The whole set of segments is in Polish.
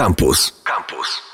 Campus. Campus.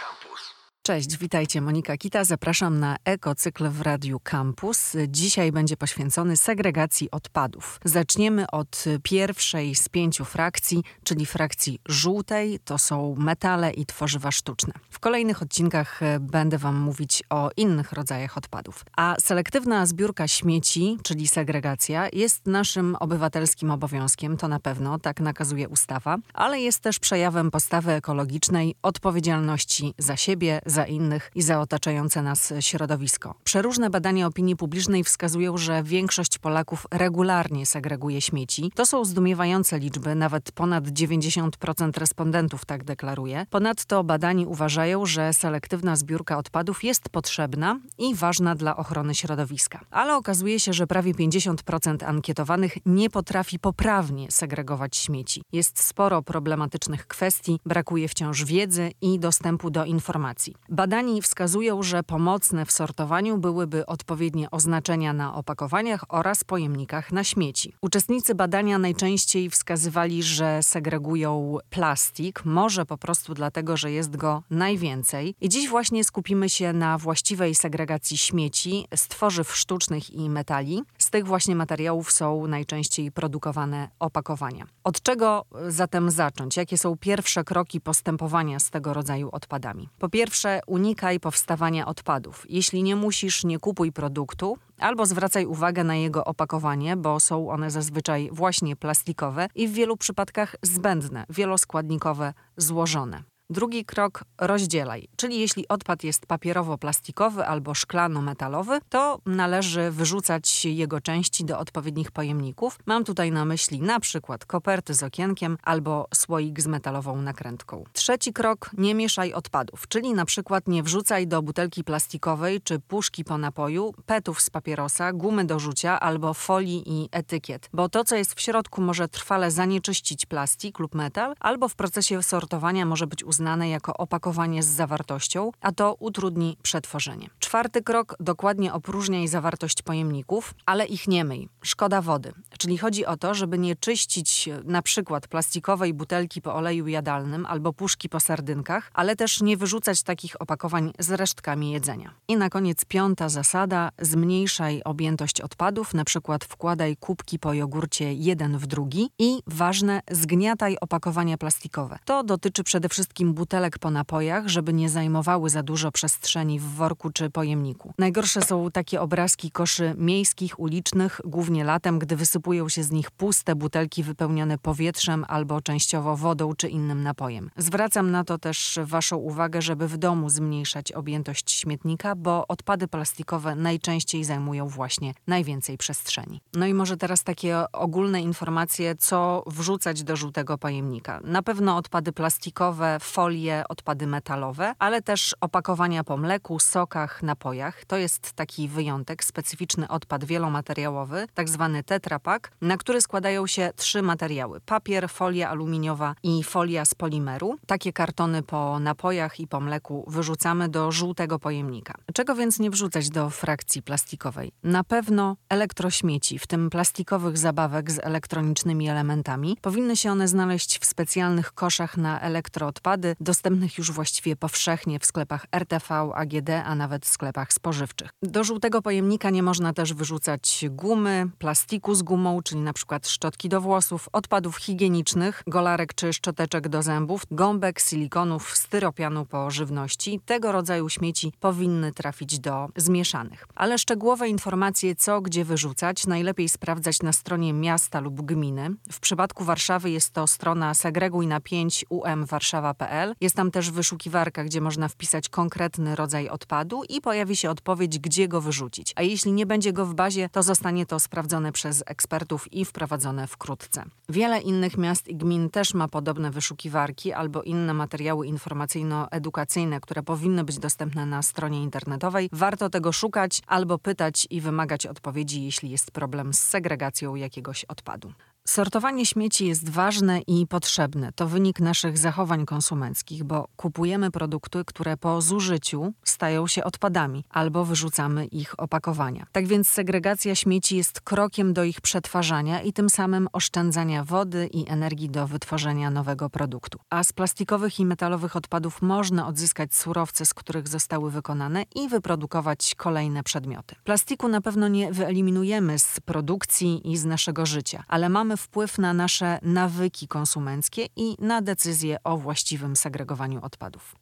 Cześć, witajcie. Monika Kita. Zapraszam na ekocykl w Radiu Campus. Dzisiaj będzie poświęcony segregacji odpadów. Zaczniemy od pierwszej z pięciu frakcji, czyli frakcji żółtej. To są metale i tworzywa sztuczne. W kolejnych odcinkach e, będę Wam mówić o innych rodzajach odpadów. A selektywna zbiórka śmieci, czyli segregacja, jest naszym obywatelskim obowiązkiem, to na pewno, tak nakazuje ustawa, ale jest też przejawem postawy ekologicznej, odpowiedzialności za siebie, za innych i za otaczające nas środowisko. Przeróżne badania opinii publicznej wskazują, że większość Polaków regularnie segreguje śmieci. To są zdumiewające liczby, nawet ponad 90% respondentów tak deklaruje. Ponadto badani uważają, że selektywna zbiórka odpadów jest potrzebna i ważna dla ochrony środowiska. Ale okazuje się, że prawie 50% ankietowanych nie potrafi poprawnie segregować śmieci. Jest sporo problematycznych kwestii, brakuje wciąż wiedzy i dostępu do informacji. Badani wskazują, że pomocne w sortowaniu byłyby odpowiednie oznaczenia na opakowaniach oraz pojemnikach na śmieci. Uczestnicy badania najczęściej wskazywali, że segregują plastik, może po prostu dlatego, że jest go najwięcej. I dziś właśnie skupimy się na właściwej segregacji śmieci z tworzyw sztucznych i metali. Z tych właśnie materiałów są najczęściej produkowane opakowania. Od czego zatem zacząć? Jakie są pierwsze kroki postępowania z tego rodzaju odpadami? Po pierwsze, unikaj powstawania odpadów. Jeśli nie musisz, nie kupuj produktu, albo zwracaj uwagę na jego opakowanie, bo są one zazwyczaj właśnie plastikowe i w wielu przypadkach zbędne, wieloskładnikowe, złożone. Drugi krok rozdzielaj, czyli jeśli odpad jest papierowo-plastikowy albo szklano-metalowy, to należy wyrzucać jego części do odpowiednich pojemników. Mam tutaj na myśli na przykład koperty z okienkiem albo słoik z metalową nakrętką. Trzeci krok nie mieszaj odpadów, czyli na przykład nie wrzucaj do butelki plastikowej czy puszki po napoju petów z papierosa, gumy do rzucia albo folii i etykiet, bo to co jest w środku może trwale zanieczyścić plastik lub metal, albo w procesie sortowania może być uznane jako opakowanie z zawartością, a to utrudni przetworzenie. Czwarty krok dokładnie opróżniaj zawartość pojemników, ale ich nie myj. Szkoda wody. Czyli chodzi o to, żeby nie czyścić na przykład plastikowej butelki po oleju jadalnym albo puszki po sardynkach, ale też nie wyrzucać takich opakowań z resztkami jedzenia. I na koniec piąta zasada: zmniejszaj objętość odpadów, na przykład wkładaj kubki po jogurcie jeden w drugi i ważne, zgniataj opakowania plastikowe. To dotyczy przede wszystkim butelek po napojach, żeby nie zajmowały za dużo przestrzeni w worku czy pojemniku. Najgorsze są takie obrazki koszy miejskich, ulicznych, głównie latem, gdy wysypują się z nich puste butelki wypełnione powietrzem albo częściowo wodą czy innym napojem. Zwracam na to też Waszą uwagę, żeby w domu zmniejszać objętość śmietnika, bo odpady plastikowe najczęściej zajmują właśnie najwięcej przestrzeni. No i może teraz takie ogólne informacje, co wrzucać do żółtego pojemnika. Na pewno odpady plastikowe, folie, odpady metalowe, ale też opakowania po mleku, sokach, napojach. To jest taki wyjątek, specyficzny odpad wielomateriałowy, tak zwany tetrapak, na który składają się trzy materiały: papier, folia aluminiowa i folia z polimeru. Takie kartony po napojach i po mleku wyrzucamy do żółtego pojemnika. Czego więc nie wrzucać do frakcji plastikowej? Na pewno elektrośmieci, w tym plastikowych zabawek z elektronicznymi elementami. Powinny się one znaleźć w specjalnych koszach na elektroodpady dostępnych już właściwie powszechnie w sklepach RTV, AGD, a nawet w sklepach spożywczych. Do żółtego pojemnika nie można też wyrzucać gumy, plastiku z gumą, czyli na przykład szczotki do włosów, odpadów higienicznych, golarek czy szczoteczek do zębów, gąbek, silikonów, styropianu po żywności. Tego rodzaju śmieci powinny trafić do zmieszanych. Ale szczegółowe informacje, co gdzie wyrzucać, najlepiej sprawdzać na stronie miasta lub gminy. W przypadku Warszawy jest to strona segregujna5umwarszawa.pl jest tam też wyszukiwarka, gdzie można wpisać konkretny rodzaj odpadu i pojawi się odpowiedź, gdzie go wyrzucić. A jeśli nie będzie go w bazie, to zostanie to sprawdzone przez ekspertów i wprowadzone wkrótce. Wiele innych miast i gmin też ma podobne wyszukiwarki albo inne materiały informacyjno-edukacyjne, które powinny być dostępne na stronie internetowej. Warto tego szukać albo pytać i wymagać odpowiedzi, jeśli jest problem z segregacją jakiegoś odpadu. Sortowanie śmieci jest ważne i potrzebne. To wynik naszych zachowań konsumenckich, bo kupujemy produkty, które po zużyciu stają się odpadami albo wyrzucamy ich opakowania. Tak więc segregacja śmieci jest krokiem do ich przetwarzania i tym samym oszczędzania wody i energii do wytworzenia nowego produktu. A z plastikowych i metalowych odpadów można odzyskać surowce, z których zostały wykonane i wyprodukować kolejne przedmioty. Plastiku na pewno nie wyeliminujemy z produkcji i z naszego życia, ale mamy wpływ na nasze nawyki konsumenckie i na decyzje o właściwym segregowaniu odpadów.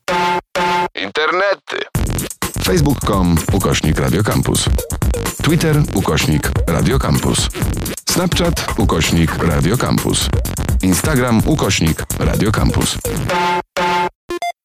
Internety. Facebook.com ukośnik Radiocampus. Twitter ukośnik Radiocampus. Snapchat ukośnik Radiocampus. Instagram ukośnik Radiocampus.